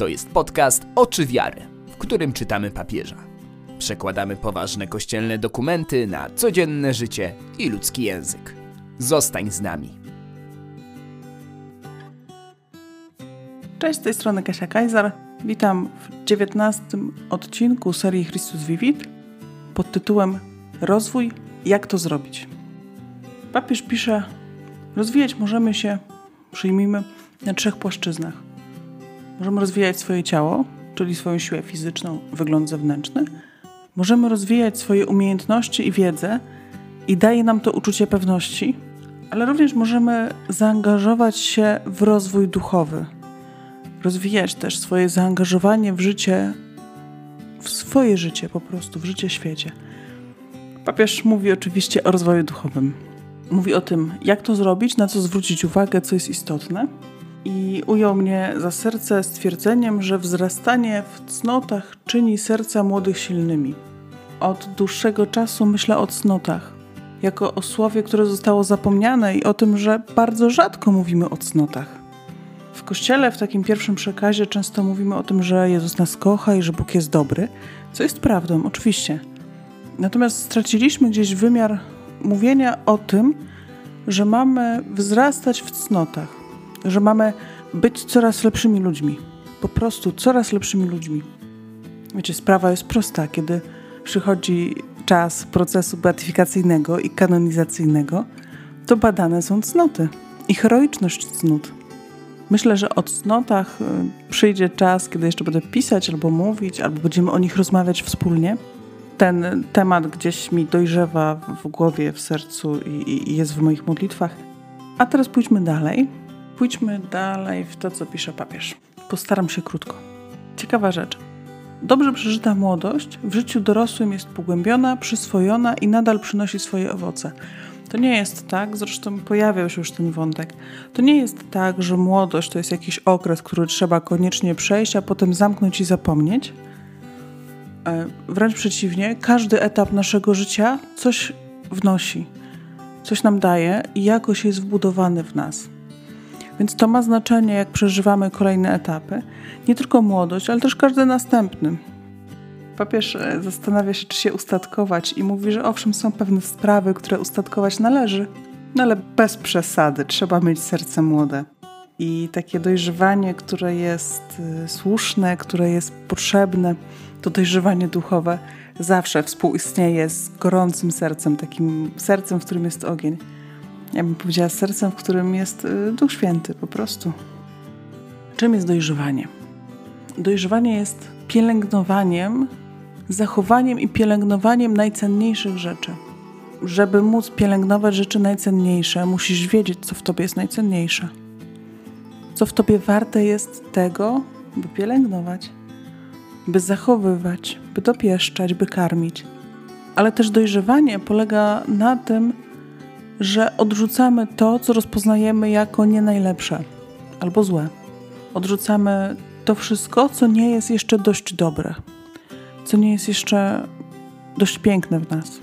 To jest podcast Oczy Wiary, w którym czytamy papieża. Przekładamy poważne kościelne dokumenty na codzienne życie i ludzki język. Zostań z nami. Cześć, z tej strony Kasia Kajzar. Witam w 19 odcinku serii Christus Vivit pod tytułem Rozwój jak to zrobić. Papież pisze: Rozwijać możemy się, przyjmijmy, na trzech płaszczyznach. Możemy rozwijać swoje ciało, czyli swoją siłę fizyczną, wygląd zewnętrzny. Możemy rozwijać swoje umiejętności i wiedzę, i daje nam to uczucie pewności, ale również możemy zaangażować się w rozwój duchowy, rozwijać też swoje zaangażowanie w życie, w swoje życie po prostu, w życie świecie. Papież mówi oczywiście o rozwoju duchowym. Mówi o tym, jak to zrobić, na co zwrócić uwagę, co jest istotne. I ujął mnie za serce stwierdzeniem, że wzrastanie w cnotach czyni serca młodych silnymi. Od dłuższego czasu myślę o cnotach, jako o słowie, które zostało zapomniane i o tym, że bardzo rzadko mówimy o cnotach. W kościele, w takim pierwszym przekazie, często mówimy o tym, że Jezus nas kocha i że Bóg jest dobry, co jest prawdą, oczywiście. Natomiast straciliśmy gdzieś wymiar mówienia o tym, że mamy wzrastać w cnotach, że mamy być coraz lepszymi ludźmi. Po prostu coraz lepszymi ludźmi. Wiecie, sprawa jest prosta. Kiedy przychodzi czas procesu beatyfikacyjnego i kanonizacyjnego, to badane są cnoty i heroiczność cnót. Myślę, że o cnotach y, przyjdzie czas, kiedy jeszcze będę pisać albo mówić, albo będziemy o nich rozmawiać wspólnie ten temat gdzieś mi dojrzewa w głowie, w sercu i, i jest w moich modlitwach. A teraz pójdźmy dalej. Pójdźmy dalej w to, co pisze papież. Postaram się krótko. Ciekawa rzecz. Dobrze przeżyta młodość w życiu dorosłym jest pogłębiona, przyswojona i nadal przynosi swoje owoce. To nie jest tak, zresztą pojawiał się już ten wątek. To nie jest tak, że młodość to jest jakiś okres, który trzeba koniecznie przejść, a potem zamknąć i zapomnieć E, wręcz przeciwnie, każdy etap naszego życia coś wnosi, coś nam daje i jakoś jest wbudowany w nas. Więc to ma znaczenie, jak przeżywamy kolejne etapy. Nie tylko młodość, ale też każdy następny. Papież e, zastanawia się, czy się ustatkować i mówi, że owszem, są pewne sprawy, które ustatkować należy, no ale bez przesady. Trzeba mieć serce młode. I takie dojrzewanie, które jest e, słuszne, które jest potrzebne, to dojrzewanie duchowe zawsze współistnieje z gorącym sercem, takim sercem, w którym jest ogień. Ja bym powiedziała sercem, w którym jest y, Duch Święty po prostu. Czym jest dojrzewanie? Dojrzewanie jest pielęgnowaniem, zachowaniem i pielęgnowaniem najcenniejszych rzeczy. Żeby móc pielęgnować rzeczy najcenniejsze, musisz wiedzieć, co w tobie jest najcenniejsze. Co w tobie warte jest tego, by pielęgnować by zachowywać, by dopieszczać, by karmić. Ale też dojrzewanie polega na tym, że odrzucamy to, co rozpoznajemy jako nie najlepsze albo złe. Odrzucamy to wszystko, co nie jest jeszcze dość dobre, co nie jest jeszcze dość piękne w nas.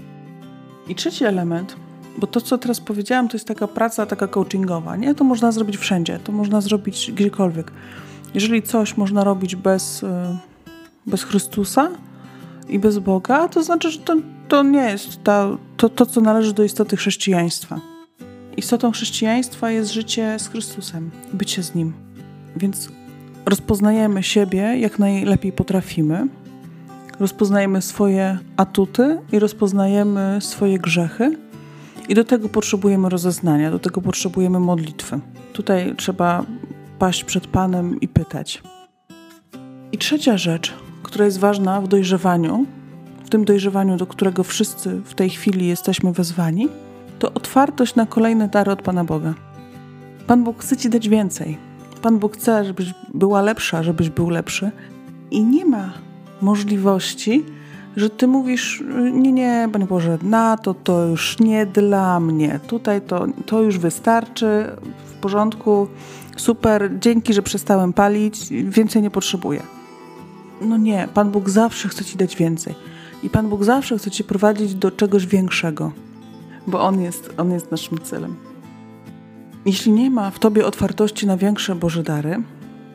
I trzeci element, bo to, co teraz powiedziałam, to jest taka praca taka coachingowa, nie? To można zrobić wszędzie, to można zrobić gdziekolwiek. Jeżeli coś można robić bez y, bez Chrystusa i bez Boga, to znaczy, że to, to nie jest ta, to, to, co należy do istoty chrześcijaństwa. Istotą chrześcijaństwa jest życie z Chrystusem, bycie z Nim. Więc rozpoznajemy siebie jak najlepiej potrafimy, rozpoznajemy swoje atuty i rozpoznajemy swoje grzechy. I do tego potrzebujemy rozeznania, do tego potrzebujemy modlitwy. Tutaj trzeba paść przed Panem i pytać. I trzecia rzecz, która jest ważna w dojrzewaniu, w tym dojrzewaniu, do którego wszyscy w tej chwili jesteśmy wezwani, to otwartość na kolejne dary od Pana Boga. Pan Bóg chce Ci dać więcej. Pan Bóg chce, żebyś była lepsza, żebyś był lepszy. I nie ma możliwości, że Ty mówisz, nie, nie, Panie Boże, na to to już nie dla mnie. Tutaj to, to już wystarczy, w porządku, super, dzięki, że przestałem palić, więcej nie potrzebuję. No nie, Pan Bóg zawsze chce Ci dać więcej. I Pan Bóg zawsze chce Cię prowadzić do czegoś większego, bo On jest, on jest naszym celem. Jeśli nie ma w Tobie otwartości na większe Boże dary,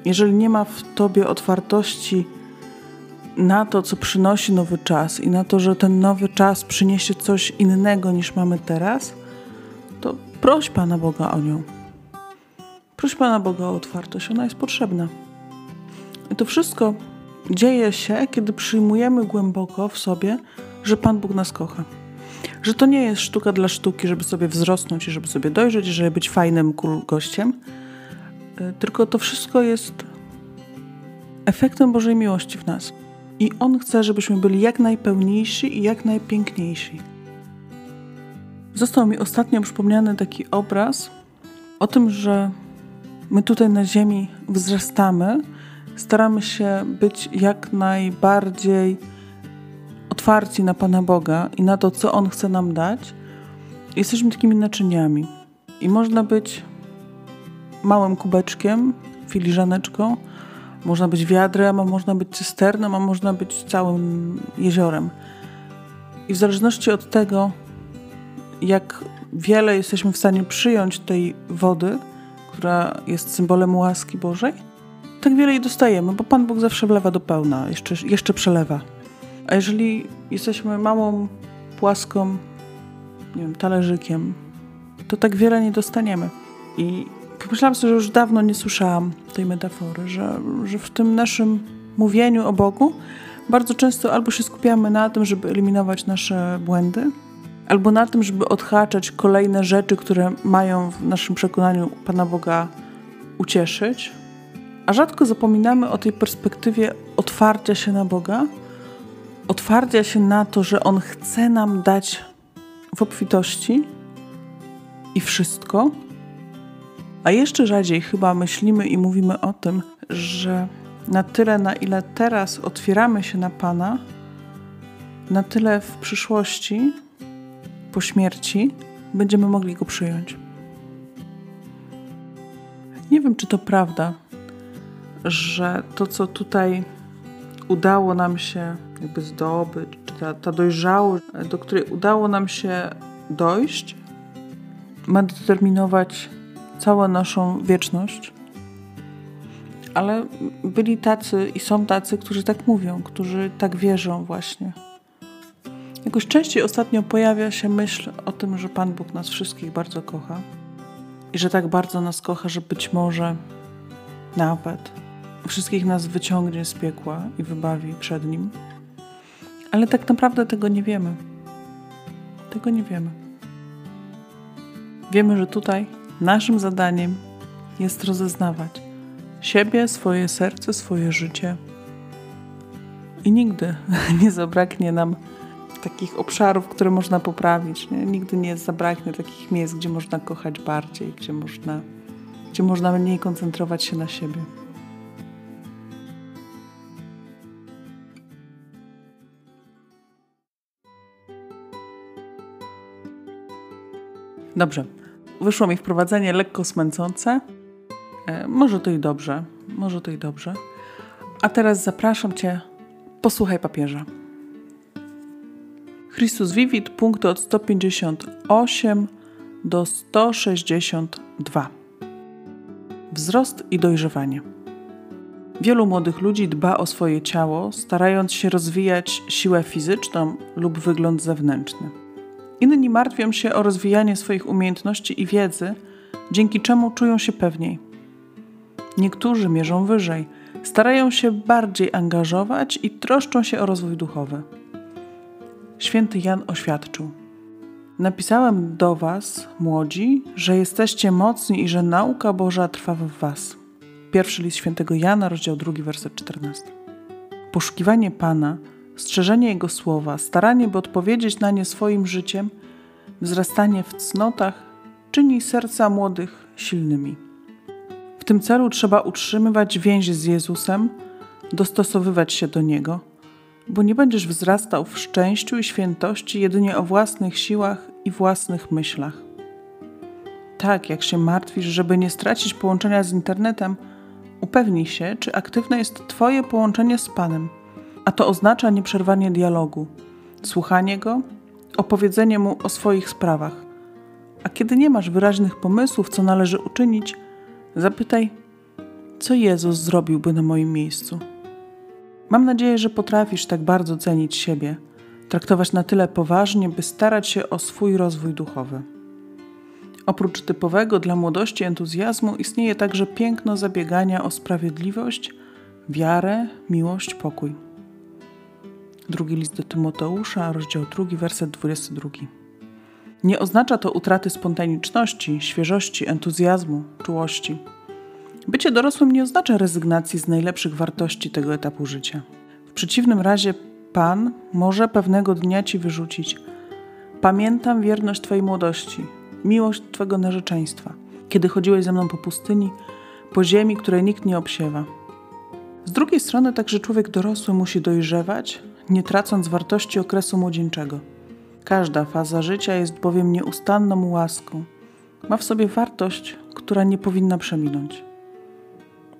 jeżeli nie ma w tobie otwartości na to, co przynosi nowy czas i na to, że ten nowy czas przyniesie coś innego niż mamy teraz, to proś Pana Boga o nią. Proś Pana Boga o otwartość, ona jest potrzebna. I to wszystko dzieje się, kiedy przyjmujemy głęboko w sobie, że Pan Bóg nas kocha. Że to nie jest sztuka dla sztuki, żeby sobie wzrosnąć i żeby sobie dojrzeć, żeby być fajnym gościem, y, tylko to wszystko jest efektem Bożej miłości w nas. I On chce, żebyśmy byli jak najpełniejsi i jak najpiękniejsi. Został mi ostatnio przypomniany taki obraz o tym, że my tutaj na Ziemi wzrastamy, staramy się być jak najbardziej otwarci na Pana Boga i na to, co On chce nam dać. Jesteśmy takimi naczyniami. I można być małym kubeczkiem, filiżaneczką, można być wiadrem, a można być cysterną, a można być całym jeziorem. I w zależności od tego, jak wiele jesteśmy w stanie przyjąć tej wody, która jest symbolem łaski Bożej, tak wiele jej dostajemy, bo Pan Bóg zawsze wlewa do pełna, jeszcze, jeszcze przelewa. A jeżeli jesteśmy małą, płaską, nie wiem, talerzykiem, to tak wiele nie dostaniemy. I pomyślałam sobie, że już dawno nie słyszałam tej metafory, że, że w tym naszym mówieniu o Bogu bardzo często albo się skupiamy na tym, żeby eliminować nasze błędy, albo na tym, żeby odhaczać kolejne rzeczy, które mają w naszym przekonaniu Pana Boga ucieszyć, a rzadko zapominamy o tej perspektywie otwarcia się na Boga, otwarcia się na to, że On chce nam dać w obfitości i wszystko. A jeszcze rzadziej chyba myślimy i mówimy o tym, że na tyle, na ile teraz otwieramy się na Pana, na tyle w przyszłości po śmierci będziemy mogli go przyjąć. Nie wiem, czy to prawda, że to, co tutaj udało nam się jakby zdobyć, czy ta, ta dojrzałość, do której udało nam się dojść, ma determinować całą naszą wieczność. Ale byli tacy i są tacy, którzy tak mówią, którzy tak wierzą właśnie. Jakoś częściej ostatnio pojawia się myśl o tym, że Pan Bóg nas wszystkich bardzo kocha i że tak bardzo nas kocha, że być może nawet wszystkich nas wyciągnie z piekła i wybawi przed Nim. Ale tak naprawdę tego nie wiemy. Tego nie wiemy. Wiemy, że tutaj naszym zadaniem jest rozeznawać siebie, swoje serce, swoje życie. I nigdy nie zabraknie nam takich obszarów, które można poprawić. Nie? Nigdy nie zabraknie takich miejsc, gdzie można kochać bardziej, gdzie można, gdzie można mniej koncentrować się na siebie. Dobrze. Wyszło mi wprowadzenie lekko smęcące. E, może to i dobrze. Może to i dobrze. A teraz zapraszam Cię, posłuchaj papieża. Chrystus Vivit, punkty od 158 do 162. Wzrost i dojrzewanie. Wielu młodych ludzi dba o swoje ciało, starając się rozwijać siłę fizyczną lub wygląd zewnętrzny. Inni martwią się o rozwijanie swoich umiejętności i wiedzy, dzięki czemu czują się pewniej. Niektórzy mierzą wyżej, starają się bardziej angażować i troszczą się o rozwój duchowy święty Jan oświadczył: Napisałem do Was, młodzi, że jesteście mocni i że nauka Boża trwa w Was. Pierwszy list świętego Jana, rozdział 2, werset 14. Poszukiwanie Pana, strzeżenie Jego słowa, staranie, by odpowiedzieć na nie swoim życiem, wzrastanie w cnotach czyni serca młodych silnymi. W tym celu trzeba utrzymywać więź z Jezusem, dostosowywać się do Niego – bo nie będziesz wzrastał w szczęściu i świętości jedynie o własnych siłach i własnych myślach. Tak, jak się martwisz, żeby nie stracić połączenia z internetem, upewnij się, czy aktywne jest Twoje połączenie z Panem, a to oznacza nieprzerwanie dialogu, słuchanie Go, opowiedzenie Mu o swoich sprawach. A kiedy nie masz wyraźnych pomysłów, co należy uczynić, zapytaj, Co Jezus zrobiłby na moim miejscu? Mam nadzieję, że potrafisz tak bardzo cenić siebie, traktować na tyle poważnie, by starać się o swój rozwój duchowy. Oprócz typowego dla młodości entuzjazmu istnieje także piękno zabiegania o sprawiedliwość, wiarę, miłość, pokój. Drugi list do Tymoteusza, rozdział 2, werset 22. Nie oznacza to utraty spontaniczności, świeżości, entuzjazmu, czułości. Bycie dorosłym nie oznacza rezygnacji z najlepszych wartości tego etapu życia. W przeciwnym razie Pan może pewnego dnia ci wyrzucić: Pamiętam wierność Twojej młodości, miłość Twego narzeczeństwa, kiedy chodziłeś ze mną po pustyni, po ziemi, której nikt nie obsiewa. Z drugiej strony, także człowiek dorosły musi dojrzewać, nie tracąc wartości okresu młodzieńczego. Każda faza życia jest bowiem nieustanną łaską. Ma w sobie wartość, która nie powinna przeminąć.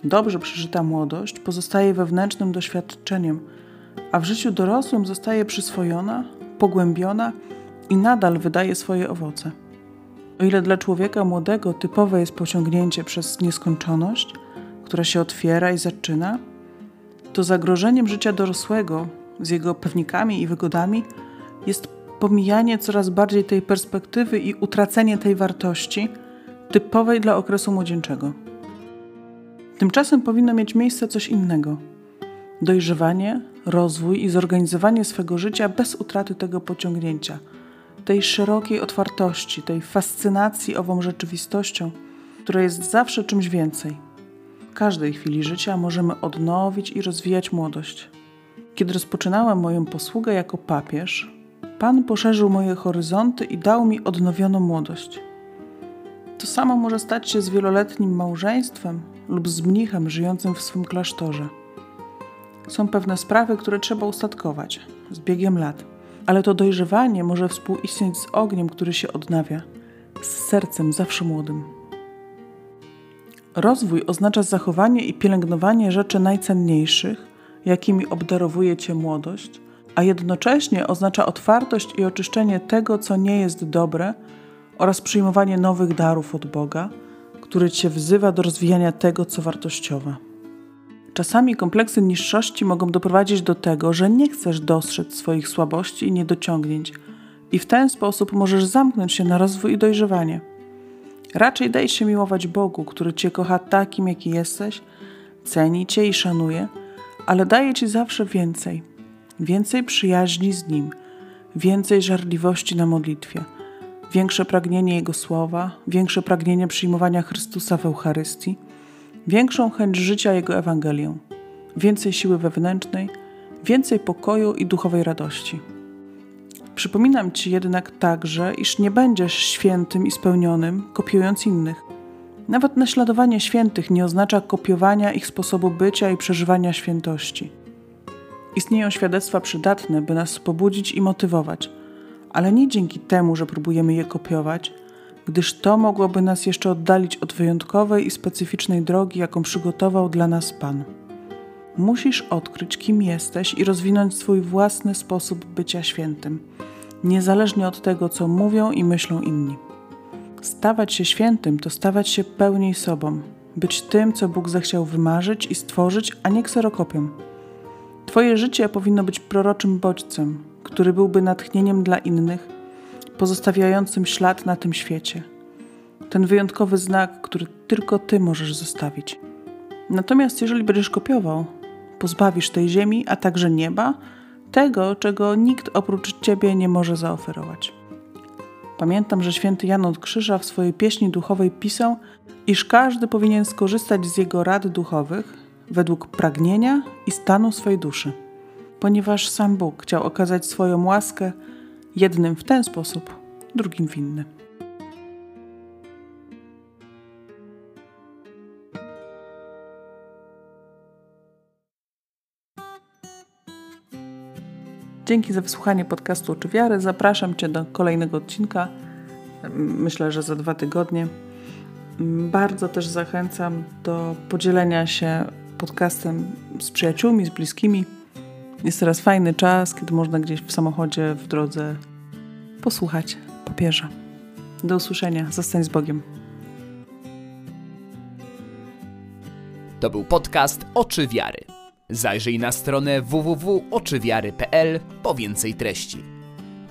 Dobrze przeżyta młodość pozostaje wewnętrznym doświadczeniem, a w życiu dorosłym zostaje przyswojona, pogłębiona i nadal wydaje swoje owoce. O ile dla człowieka młodego typowe jest pociągnięcie przez nieskończoność, która się otwiera i zaczyna, to zagrożeniem życia dorosłego z jego pewnikami i wygodami jest pomijanie coraz bardziej tej perspektywy i utracenie tej wartości typowej dla okresu młodzieńczego. Tymczasem powinno mieć miejsce coś innego dojrzewanie, rozwój i zorganizowanie swego życia bez utraty tego pociągnięcia, tej szerokiej otwartości, tej fascynacji ową rzeczywistością, która jest zawsze czymś więcej. W każdej chwili życia możemy odnowić i rozwijać młodość. Kiedy rozpoczynałem moją posługę jako papież, Pan poszerzył moje horyzonty i dał mi odnowioną młodość. To samo może stać się z wieloletnim małżeństwem lub z mnichem żyjącym w swym klasztorze. Są pewne sprawy, które trzeba ustatkować z biegiem lat, ale to dojrzewanie może współistnieć z ogniem, który się odnawia, z sercem zawsze młodym. Rozwój oznacza zachowanie i pielęgnowanie rzeczy najcenniejszych, jakimi obdarowuje cię młodość, a jednocześnie oznacza otwartość i oczyszczenie tego, co nie jest dobre, oraz przyjmowanie nowych darów od Boga, który cię wzywa do rozwijania tego, co wartościowe. Czasami kompleksy niższości mogą doprowadzić do tego, że nie chcesz dostrzec swoich słabości i niedociągnięć, i w ten sposób możesz zamknąć się na rozwój i dojrzewanie. Raczej daj się miłować Bogu, który cię kocha takim, jaki jesteś, ceni cię i szanuje, ale daje ci zawsze więcej. Więcej przyjaźni z Nim, więcej żarliwości na modlitwie, większe pragnienie Jego słowa, większe pragnienie przyjmowania Chrystusa w Eucharystii, większą chęć życia Jego Ewangelią, więcej siły wewnętrznej, więcej pokoju i duchowej radości. Przypominam Ci jednak także, iż nie będziesz świętym i spełnionym, kopiując innych. Nawet naśladowanie świętych nie oznacza kopiowania ich sposobu bycia i przeżywania świętości. Istnieją świadectwa przydatne, by nas pobudzić i motywować, ale nie dzięki temu, że próbujemy je kopiować, gdyż to mogłoby nas jeszcze oddalić od wyjątkowej i specyficznej drogi, jaką przygotował dla nas Pan. Musisz odkryć, kim jesteś i rozwinąć swój własny sposób bycia świętym, niezależnie od tego, co mówią i myślą inni. Stawać się świętym to stawać się pełniej sobą, być tym, co Bóg zechciał wymarzyć i stworzyć, a nie kserokopią. Twoje życie powinno być proroczym bodźcem, który byłby natchnieniem dla innych, pozostawiającym ślad na tym świecie. Ten wyjątkowy znak, który tylko Ty możesz zostawić. Natomiast jeżeli będziesz kopiował, pozbawisz tej ziemi, a także nieba, tego, czego nikt oprócz Ciebie nie może zaoferować. Pamiętam, że święty Jan od Krzyża w swojej pieśni duchowej pisał, iż każdy powinien skorzystać z jego rad duchowych według pragnienia i stanu swojej duszy, ponieważ sam Bóg chciał okazać swoją łaskę jednym w ten sposób, drugim w inny. Dzięki za wysłuchanie podcastu Oczy Wiary. Zapraszam Cię do kolejnego odcinka. Myślę, że za dwa tygodnie. Bardzo też zachęcam do podzielenia się podcastem z przyjaciółmi, z bliskimi. Jest teraz fajny czas, kiedy można gdzieś w samochodzie, w drodze posłuchać papieża. Do usłyszenia. Zostań z Bogiem. To był podcast Oczy Wiary. Zajrzyj na stronę www.oczywiary.pl po więcej treści.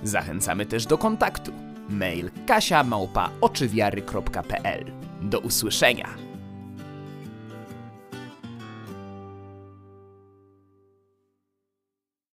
Zachęcamy też do kontaktu. Mail kasia małpa. Do usłyszenia.